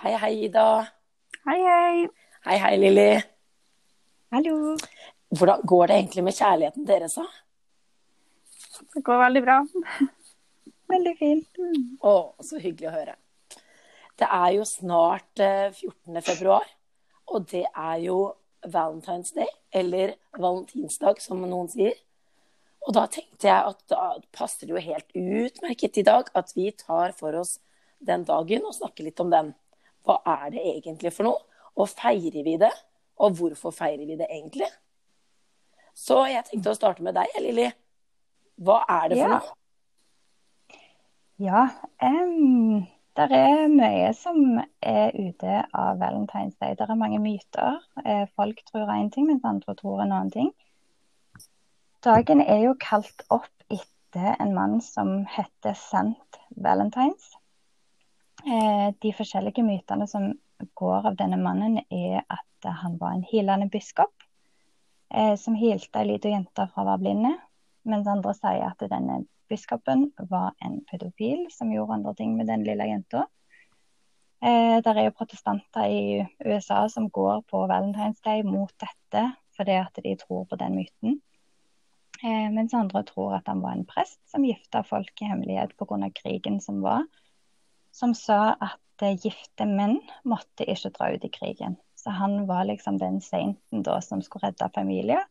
Hei, hei, Ida. Hei, hei. Hei, hei, Lilly. Hallo. Hvordan går det egentlig med kjærligheten deres, da? Det går veldig bra. Veldig fint. Mm. Å, så hyggelig å høre. Det er jo snart eh, 14. februar, og det er jo Valentine's Day, eller valentinsdag, som noen sier. Og da tenkte jeg at da passer det jo helt utmerket i dag at vi tar for oss den dagen og snakker litt om den. Hva er det egentlig for noe? Og feirer vi det? Og hvorfor feirer vi det egentlig? Så jeg tenkte å starte med deg, Lilly. Hva er det for Ja. noe? Ja, um, det er mye som er ute av Valentine's Day. Det er mange myter. Eh, Folk tror én ting, mens andre tror en annen ting. Dagen er jo kalt opp etter en mann som heter Sant Valentines. Eh, De forskjellige mytene som går av denne mannen, er at han var en hilende biskop eh, som hilte ei lita jente fra å være blinde. Mens andre sier at denne biskopen var en pedofil som gjorde andre ting med den lille jenta. Eh, der er jo protestanter i USA som går på Valentine's Day mot dette fordi at de tror på den myten. Eh, mens andre tror at han var en prest som gifta folk i hemmelighet pga. krigen som var. Som sa at eh, gifte menn måtte ikke dra ut i krigen. Så han var liksom den sainten da som skulle redde familier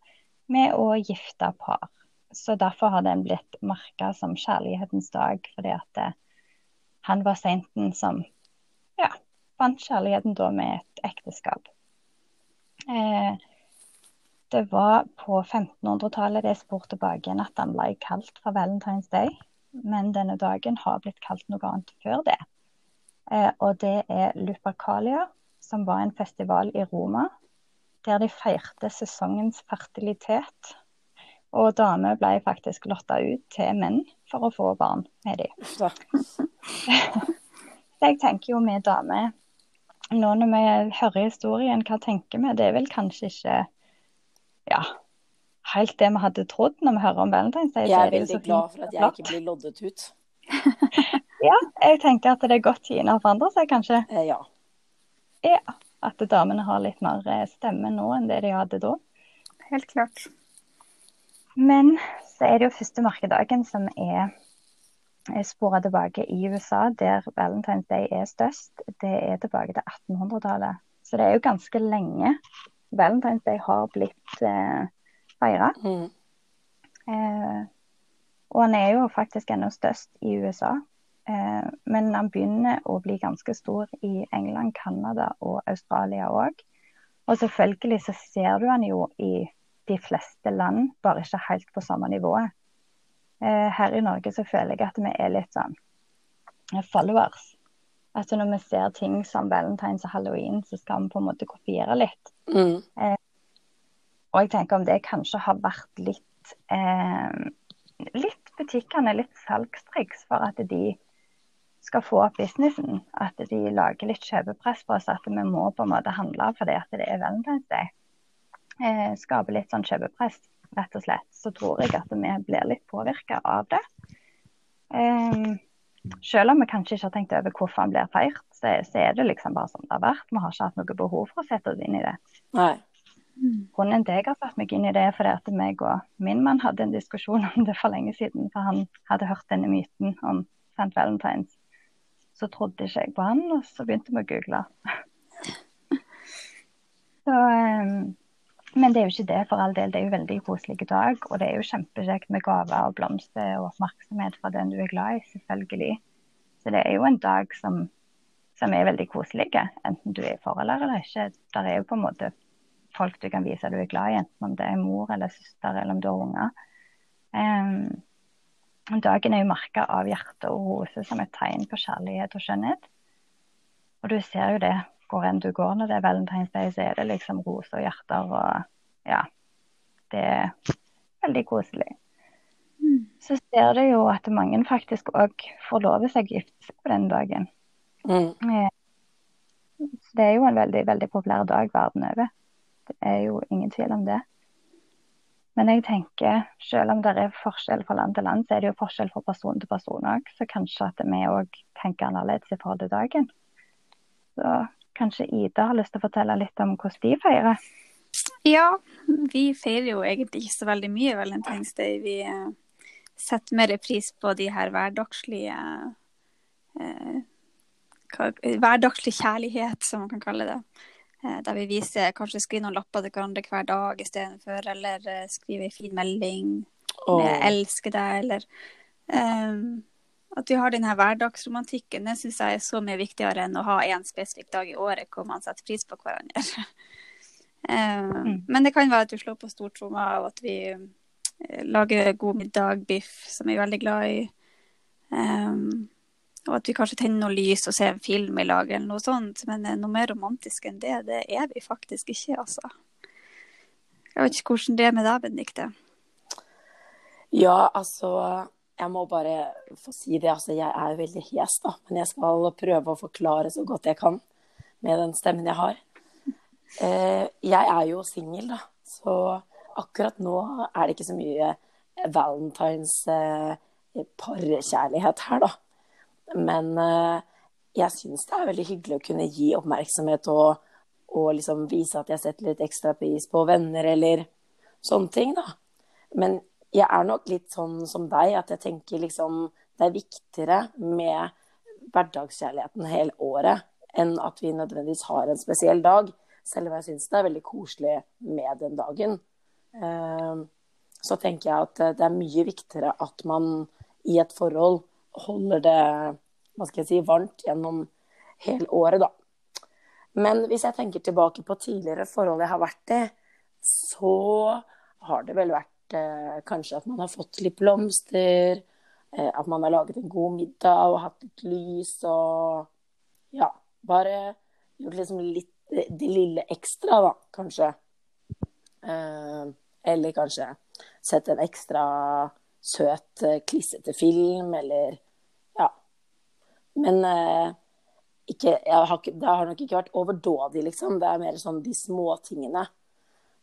med å gifte par. Så derfor har den blitt merka som kjærlighetens dag, fordi at det, han var sainten som ja, fant kjærligheten da med et ekteskap. Eh, det var på 1500-tallet det er spor tilbake igjen at han ble kalt for Valentine's Day, men denne dagen har blitt kalt noe annet før det. Eh, og det er Lupercalia, som var en festival i Roma, der de feirte sesongens fertilitet. Og damer ble faktisk lotta ut til menn for å få barn med dem. Så, Så jeg tenker jo vi damer, nå når vi hører historien, hva tenker vi? Det er vel kanskje ikke ja, helt det vi hadde trodd når vi hører om Valentine's Day. jeg er veldig glad for at jeg ikke blir loddet ut. Ja, jeg tenker at det er godt Kina forandrer seg, kanskje. Eh, Ja. Ja, at damene har litt mer eh, stemme nå enn det de hadde da. Helt klart. Men så er det jo første markedagen som er spora tilbake i USA, der Valentine's Day er størst. Det er tilbake til 1800-tallet. Så det er jo ganske lenge Valentine's Day har blitt eh, feira. Mm. Eh, og han er jo faktisk ennå størst i USA. Eh, men han begynner å bli ganske stor i England, Canada og Australia òg. Og selvfølgelig så ser du han jo i de fleste land, bare ikke helt på samme nivået. Eh, her i Norge så føler jeg at vi er litt sånn eh, followers. At når vi ser ting som valentines og halloween, så skal vi på en måte kopiere litt. Mm. Og jeg tenker om det kanskje har vært litt eh, litt butikkene, litt salgstriks for at de skal få opp businessen. At de lager litt kjøpepress på oss at vi må på en måte handle fordi at det er Valentine's Day. Eh, skaper litt sånn kjøpepress, rett og slett. Så tror jeg at vi blir litt påvirka av det. Eh, selv om vi kanskje ikke har tenkt over hvorfor han blir feirt, så, så er det liksom bare som det har vært. Vi har ikke hatt noe behov for å sette oss inn i det. Nei. Grunnen til jeg har satt meg inn i det, er fordi at meg og min mann hadde en diskusjon om det for lenge siden. For han hadde hørt denne myten om St. Valentines. Så trodde ikke jeg på han, og så begynte vi å google. så, um, men det er jo ikke det, for all del. Det er jo veldig koselig dag. Og det er jo kjempekjekt med gaver og blomster og oppmerksomhet fra den du er glad i, selvfølgelig. Så det er jo en dag som, som er veldig koselig, enten du er i forhold eller ikke. Der er jo på en måte folk du kan vise at du er glad i, enten om det er mor eller søster eller om du har unger. Em, dagen er jo merka av hjerte og rose som et tegn på kjærlighet og skjønnhet. Og du ser jo det hvor enn du går når det er Valentine's Day, så er det liksom roser og hjerter og ja. Det er veldig koselig. Så ser du jo at mange faktisk òg forlover seg gift på den dagen. Mm. Så det er jo en veldig, veldig populær dag verden over. Det er jo ingen tvil om det. Men jeg tenker, selv om det er forskjell fra land til land, så er det jo forskjell fra person til person òg. Så kanskje at vi òg tenker annerledes i forhold til dagen. Så kanskje Ida har lyst til å fortelle litt om hvordan de feirer? Ja, vi feirer jo egentlig ikke så veldig mye Valentine's Day. Vi eh, setter mer pris på de her hverdagslige eh, Hverdagslig kjærlighet, som man kan kalle det. Eh, der vi viser kanskje skriver noen lapper til hverandre hver dag istedenfor, eller eh, skriver en fin melding med oh. 'elsker deg', eller um, At vi har denne hverdagsromantikken, det syns jeg er så mye viktigere enn å ha én spesifikk dag i året hvor man setter pris på hverandre. um, mm. Men det kan være at du slår på stortromma, og at vi lager god middag, biff, som vi er veldig glad i. Um, og at vi kanskje tenner noe lys og ser en film i lag eller noe sånt. Men eh, noe mer romantisk enn det, det er vi faktisk ikke, altså. Jeg vet ikke hvordan det er med deg, Benedicte? Ja, altså Jeg må bare få si det. Altså, jeg er jo veldig hes, da. Men jeg skal prøve å forklare så godt jeg kan med den stemmen jeg har. Eh, jeg er jo singel, da. Så akkurat nå er det ikke så mye valentines eh, parkjærlighet her, da. Men uh, jeg syns det er veldig hyggelig å kunne gi oppmerksomhet og, og liksom vise at jeg setter litt ekstra pris på venner eller sånne ting, da. Men jeg er nok litt sånn som deg, at jeg tenker liksom det er viktigere med hverdagskjærligheten hele året enn at vi nødvendigvis har en spesiell dag. Selv om jeg syns det er veldig koselig med den dagen. Uh, så tenker jeg at det er mye viktigere at man i et forhold holder det hva skal jeg si, varmt gjennom hele året, da. Men hvis jeg tenker tilbake på tidligere forhold jeg har vært i, så har det vel vært eh, kanskje at man har fått litt blomster, eh, at man har laget en god middag og hatt litt lys og ja, bare gjort liksom litt det lille ekstra, da, kanskje. Eh, eller kanskje sett en ekstra søt, eh, klissete film, eller ja. Men eh, ikke, har, det har nok ikke vært overdådig, liksom. Det er mer sånn de små tingene.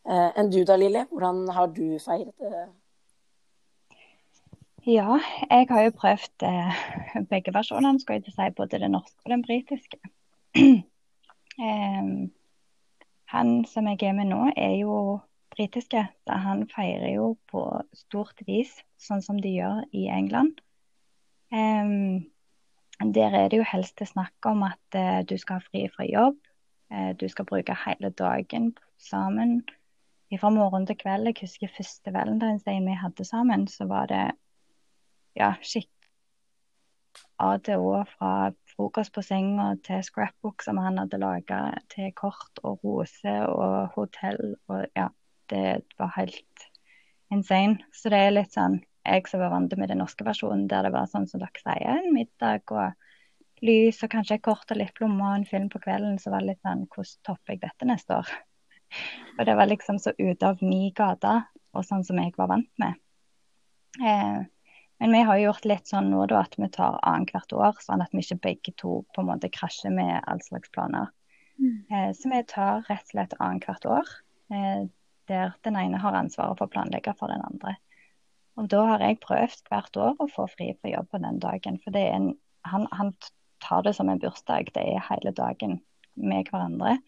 Eh, enn du da, Lilly? Hvordan har du feiret det? Ja, jeg har jo prøvd eh, begge versjonene, skal jeg si, både det norske og den britiske. eh, han som jeg er med nå, er jo britiske. Da han feirer jo på stort vis, sånn som de gjør i England. Um, der er det jo helst det snakk om at uh, du skal ha fri fra jobb. Uh, du skal bruke hele dagen sammen. Fra morgen til kveld. Jeg husker første valentinsdagen vi hadde sammen, så var det ja, skikkelig A til Å fra frokost på senga til scrapbook som han hadde laga, til kort og roser og hotell og ja det var helt insane. Så det er litt sånn Jeg som var vant med den norske versjonen, der det var sånn som dere sier, en middag og lys og kanskje et kort og litt plommer og en film på kvelden, så var det litt sånn Hvordan topper jeg dette neste år? Og det var liksom så ute av min gate, og sånn som jeg var vant med. Eh, men vi har gjort litt sånn nå da at vi tar annethvert år, sånn at vi ikke begge to på en måte krasjer med all slags planer. Mm. Eh, så vi tar rett og slett annethvert år. Eh, der den ene har ansvaret for å planlegge for den andre. Og Da har jeg prøvd hvert år å få fri fra jobb på den dagen. For en, han, han, tar det som en bursdag. Det er hele dagen med hverandre.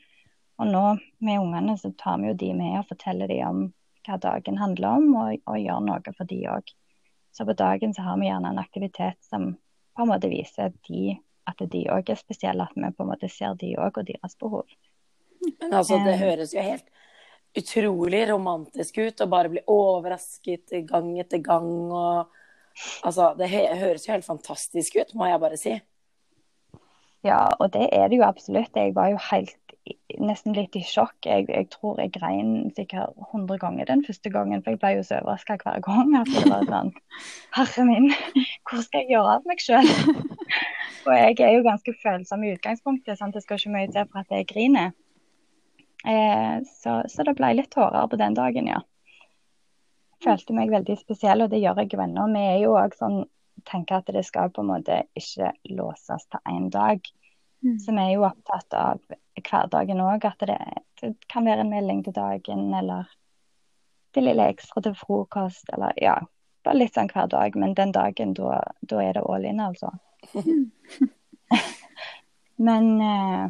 Og nå med ungene så tar vi jo de med og forteller de om hva dagen handler om, og, og gjør noe for de òg. Så på dagen så har vi gjerne en aktivitet som på en måte viser de, at de òg er spesielle, at vi på en måte ser de òg og deres behov. Men altså, det høres jo helt utrolig romantisk ut og bare bli overrasket gang etter gang. Og, altså, det høres jo helt fantastisk ut, må jeg bare si. Ja, og det er det jo absolutt. Jeg var jo helt nesten litt i sjokk. Jeg, jeg tror jeg grein sikkert 100 ganger den første gangen, for jeg ble jo så overraska hver gang. Altså, det var sånn Herre min, hvor skal jeg gjøre av meg sjøl? og jeg er jo ganske følsom i utgangspunktet, sant? det skal ikke mye til for at jeg griner. Eh, så, så, det ble litt tårer på den dagen, ja. Følte meg veldig spesiell, og det gjør jeg jo ennå. Vi er jo òg sånn tenker at det skal på en måte ikke låses til én dag. Mm. Så vi er jo opptatt av hverdagen òg, at det, det, kan være en melding til dagen, eller det lille ekstra til frokost, eller ja. Bare litt sånn hver dag, men den dagen, da er det all in, altså. men eh,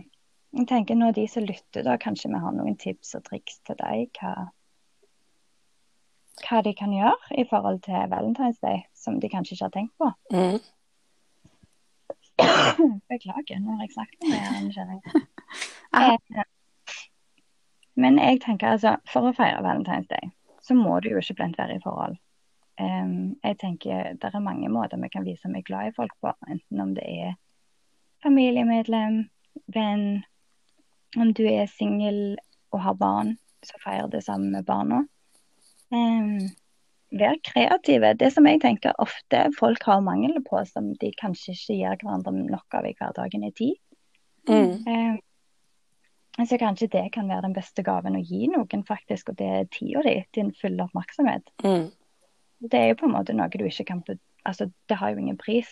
Jeg tenker Når de som lytter, da kanskje vi har noen tips og triks til deg. Hva, hva de kan gjøre i forhold til Valentine's Day, som de kanskje ikke har tenkt på. Mm. Beklager, nå har jeg snakket med deg. Eh, Men jeg tenker altså, for å feire Valentine's Day, så må du jo ikke blindt være i forhold. Um, jeg tenker Det er mange måter vi kan vise vi er glad i folk på. Enten om det er familiemedlem, venn, om du er singel og har barn, så feirer det sammen med barna. Um, Vær kreative. Det som jeg tenker ofte folk har mangel på, som de kanskje ikke gir hverandre nok av i hverdagen, er tid. Mm. Um, så kanskje det kan være den beste gaven å gi noen, faktisk, og det er tida di, din fulle oppmerksomhet. Mm. Det er jo på en måte noe du ikke kan Altså, det har jo ingen pris.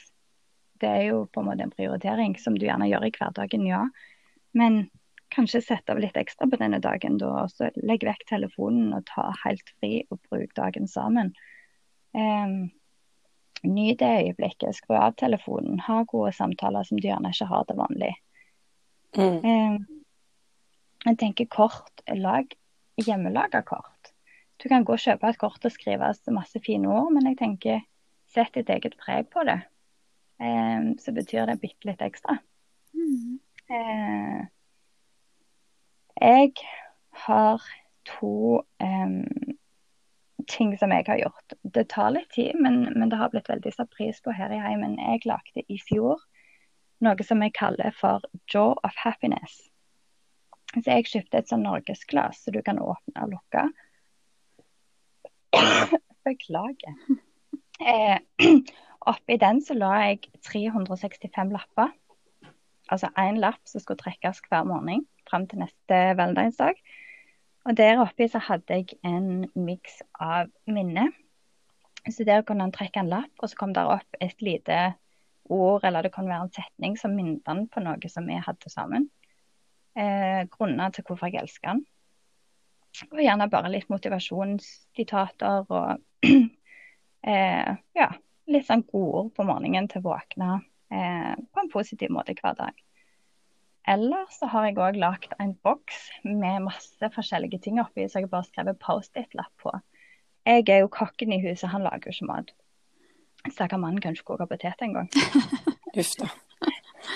Det er jo på en måte en prioritering som du gjerne gjør i hverdagen, ja. Men kanskje sette av litt ekstra på denne dagen, da. Og så legg vekk telefonen og ta helt fri og bruk dagen sammen. Um, Nyt det øyeblikket. Skru av telefonen. Ha gode samtaler som du gjerne ikke har til vanlig. Mm. Um, jeg tenker kort, lag hjemmelaga kort. Du kan gå og kjøpe et kort og skrive masse fine ord, men jeg tenker sett ditt eget preg på det. Um, så betyr det bitte litt ekstra. Mm. Eh, jeg har to um, ting som jeg har gjort. Det tar litt tid, men, men det har blitt veldig satt pris på her i heimen. Jeg lagde i fjor noe som jeg kaller for Jaw of Happiness. Så jeg kjøpte et sånn norgesglass så du kan åpne og lukke. Beklager. Eh, oppi den så la jeg 365 lapper. Altså én lapp som skulle trekkes hver morgen fram til neste valentinsdag. Og der oppe så hadde jeg en miks av minner. Så der kunne han trekke en lapp, og så kom der opp et lite ord, eller det kunne være en setning som minnet han på noe som vi hadde sammen. Eh, grunner til hvorfor jeg elsker han. Og gjerne bare litt motivasjonssitater og eh, ja, litt sånn godord på morgenen til å våkne eh, på en positiv måte hver dag. Eller så har jeg òg lagd en boks med masse forskjellige ting oppi, så jeg bare skrevet Post-It-lapp på. Jeg er jo kokken i huset, han lager jo ikke mat. Stakkar mannen kan ikke koke potet engang. Uff da.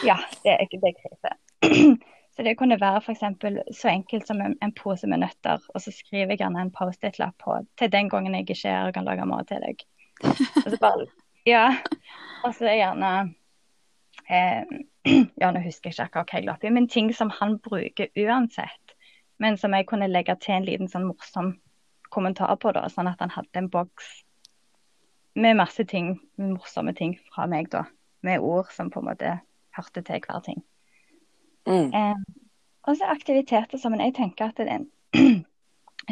Ja, det er ikke det er krise. Så det kunne være f.eks. så enkelt som en, en pose med nøtter, og så skriver jeg gjerne en Post-It-lapp på til den gangen jeg ikke er her og kan lage mat til deg. Og så bare, ja. Og så gjerne eh, Ja, nå husker jeg ikke akkurat hva jeg la oppi, men ting som han bruker uansett. Men som jeg kunne legge til en liten sånn morsom kommentar på, da, sånn at han hadde en boks med masse ting, morsomme ting fra meg, da. Med ord som på en måte hørte til hver ting. Mm. Eh, og så aktiviteter som jeg tenker at det en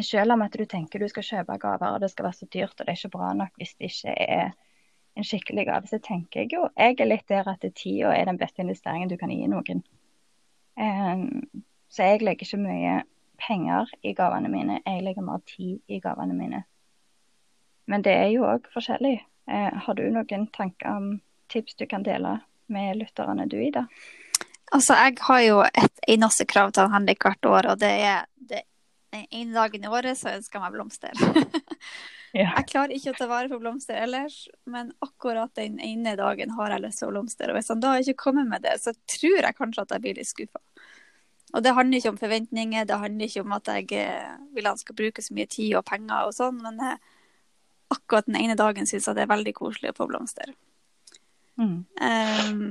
Selv om at du tenker du skal kjøpe gaver og det skal være så dyrt og det er ikke bra nok hvis det ikke er en skikkelig gave, så tenker jeg jo jeg er litt der at tida er den beste investeringen du kan gi noen. Eh, så jeg legger ikke mye penger i gavene mine, jeg legger mer tid i gavene mine. Men det er jo òg forskjellig. Eh, har du noen tanker om tips du kan dele med lytterne du, Ida? Altså, jeg har jo et eneste krav til Henrik hvert år, og det er det ene dagen i året så ønsker jeg meg blomster. Ja. Jeg klarer ikke å ta vare på blomster ellers, men akkurat den ene dagen har jeg lyst på blomster. Og hvis han da ikke kommer med det, så tror jeg kanskje at jeg blir litt skuffa. Og det handler ikke om forventninger, det handler ikke om at jeg eh, vil han skal bruke så mye tid og penger og sånn, men eh, akkurat den ene dagen syns jeg det er veldig koselig å få blomster. Mm. Um,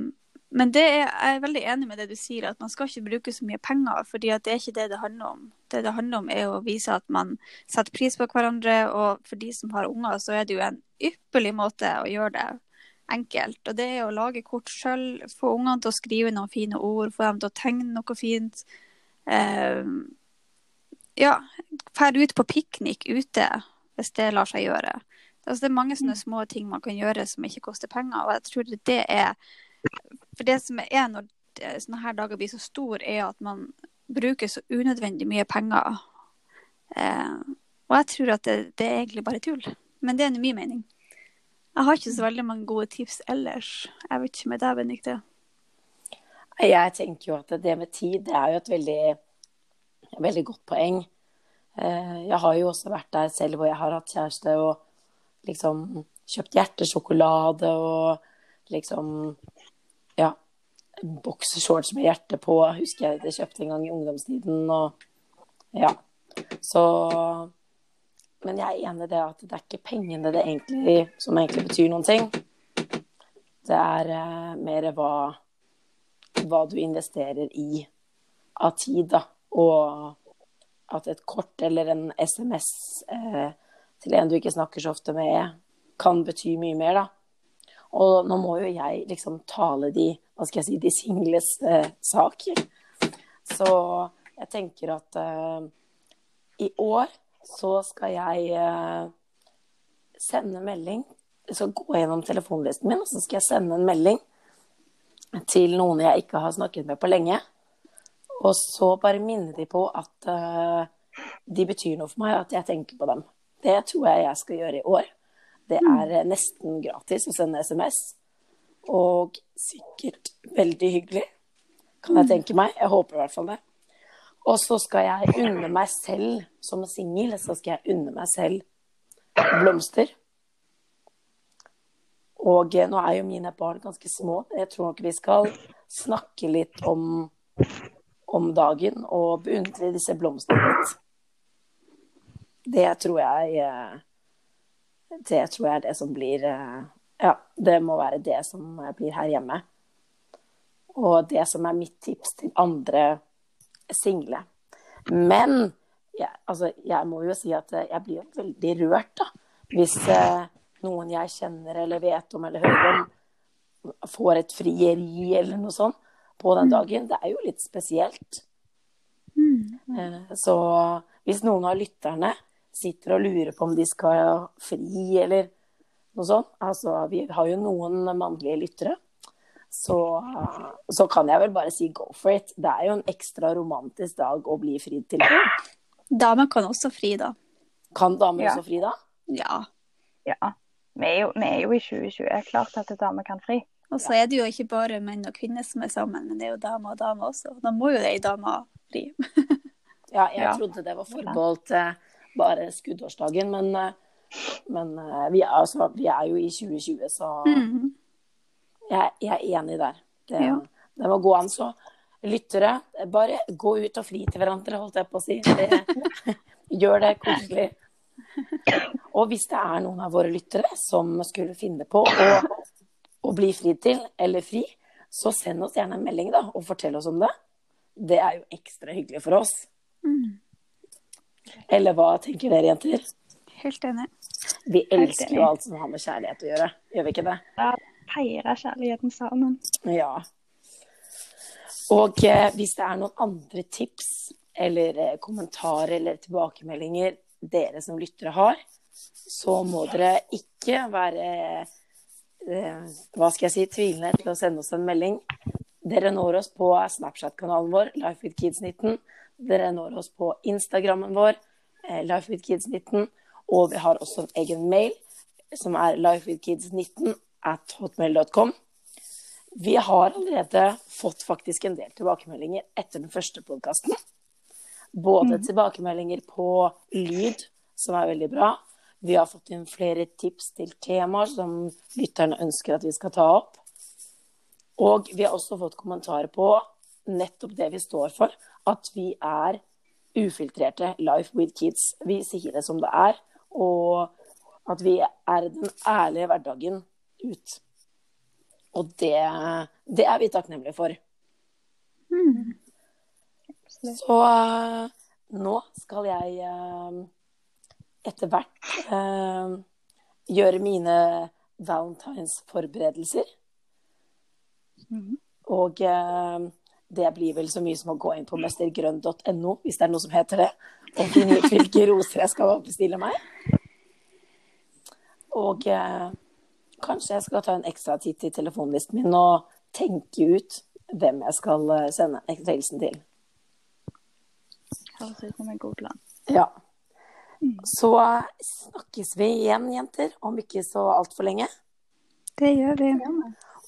men det er, jeg er veldig enig med det du sier, at man skal ikke bruke så mye penger, fordi det er ikke det det handler om. Det det handler om er å vise at man setter pris på hverandre, og for de som har unger, så er det jo en ypperlig måte å gjøre det enkelt. Og det er å lage kort sjøl, få ungene til å skrive noen fine ord, få dem til å tegne noe fint. Um, ja, fær ut på piknik ute, hvis det lar seg gjøre. Altså, det er mange sånne små ting man kan gjøre som ikke koster penger, og jeg tror det er For det som er når sånne her dager blir så stor, er at man bruker så unødvendig mye penger. Eh, og jeg tror at det, det er egentlig bare tull. Men det er nå min mening. Jeg har ikke så veldig mange gode tips ellers. Jeg vet ikke med deg, Benedicte. Jeg tenker jo at det med tid, det er jo et veldig, veldig godt poeng. Eh, jeg har jo også vært der selv hvor jeg har hatt kjæreste og liksom kjøpt hjertesjokolade og liksom Ja. Boksershorts med hjerte på, husker jeg det kjøpte en gang i ungdomstiden. Og ja. Så Men jeg er enig i det at det er ikke pengene det egentlig, som egentlig betyr noen ting. Det er eh, mer hva, hva du investerer i av tid, da. Og at et kort eller en SMS eh, til en du ikke snakker så ofte med, kan bety mye mer, da. Og nå må jo jeg liksom tale de, hva skal jeg si, de singles eh, sak. Så jeg tenker at eh, i år så skal jeg eh, sende melding Jeg skal gå gjennom telefonlisten min, og så skal jeg sende en melding til noen jeg ikke har snakket med på lenge. Og så bare minne de på at uh, de betyr noe for meg, at jeg tenker på dem. Det tror jeg jeg skal gjøre i år. Det er uh, nesten gratis å sende SMS. Og sikkert veldig hyggelig, kan jeg tenke meg. Jeg håper i hvert fall det. Og så skal jeg unne meg selv, som singel, så skal jeg unne meg selv blomster. Og eh, nå er jo mine barn ganske små. Jeg tror nok vi skal snakke litt om, om dagen og beundre disse blomstene litt. Det tror jeg eh, Det tror jeg er det som blir eh, Ja, det må være det som blir her hjemme. Og det som er mitt tips til andre single. Men jeg, altså, jeg må jo si at jeg blir jo veldig rørt, da. Hvis eh, noen jeg kjenner eller vet om eller hører om, får et frieri eller noe sånt på den dagen. Det er jo litt spesielt. Eh, så hvis noen av lytterne sitter og lurer på om de skal ha fri eller noe sånt Altså, vi har jo noen mannlige lyttere. Så, så kan jeg vel bare si go for it. Det er jo en ekstra romantisk dag å bli fridd til. Damer kan også fri, da. Kan damer Ja. også fri da? Ja. Ja. Vi er, jo, vi er jo i 2020. Klart at damer kan fri. Og så er det jo ikke bare menn og kvinner som er sammen, men det er jo damer og damer også. Da må jo ei dame fri. Ja, jeg Ja. trodde det var forbeholdt eh, bare skuddårsdagen, men, eh, men eh, vi, er, altså, vi er jo i 2020, så Mhm. jeg, jeg er enig der. Det, Ja. det må gå an. Så lyttere, bare gå ut og fri til hverandre, holdt jeg på å si. Det, gjør det koselig. Og hvis det er noen av våre lyttere som skulle finne på å, å bli fridd til, eller fri, så send oss gjerne en melding da, og fortell oss om det. Det er jo ekstra hyggelig for oss. Mm. Eller hva tenker dere, jenter? Helt enig. Vi elsker enig. jo alt som har med kjærlighet å gjøre, gjør vi ikke det? Ja, feirer kjærligheten sammen. Ja. Og eh, hvis det er noen andre tips eller eh, kommentarer eller tilbakemeldinger dere som lyttere har, så må dere ikke være eh, hva skal jeg si, tvilende til å sende oss en melding. Dere når oss på Snapchat-kanalen vår, Life with Kids 19. Dere når oss på Instagrammen vår, eh, Life with Kids 19. Og vi har også en egen mail, som er lifewithkids19 at hotmail.com. Vi har allerede fått faktisk en del tilbakemeldinger etter den første podkasten. Både tilbakemeldinger på lyd, som er veldig bra. Vi har fått inn flere tips til temaer som lytterne ønsker at vi skal ta opp. Og vi har også fått kommentarer på nettopp det vi står for, at vi er ufiltrerte Life with Kids. Vi sier det som det er, og at vi er den ærlige hverdagen ut. Og det, det er vi takknemlige for. Mm. Så eh, nå skal jeg eh, etter hvert eh, gjøre mine valentinsforberedelser. Mhm. Og eh, det blir vel så mye som å gå inn på mestergrønn.no, hvis det er noe som heter det, og finne ut hvilke roser jeg skal bestille meg. Og eh, kanskje jeg skal ta en ekstra titt i telefonlisten min og tenke ut hvem jeg skal eh, sende ekstra hilsen til. Høres ut som en god plan. Ja. Så snakkes vi igjen, jenter, om ikke så altfor lenge. Det gjør vi.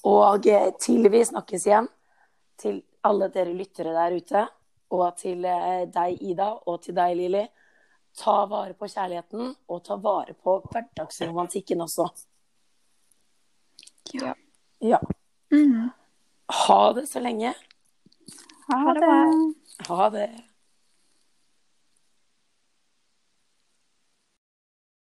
Og eh, til vi snakkes igjen, til alle dere lyttere der ute, og til eh, deg, Ida, og til deg, Lili. Ta vare på kjærligheten, og ta vare på hverdagsromantikken også. Ja. Ja. Mm. Ha det så lenge. Ha det. Ha det.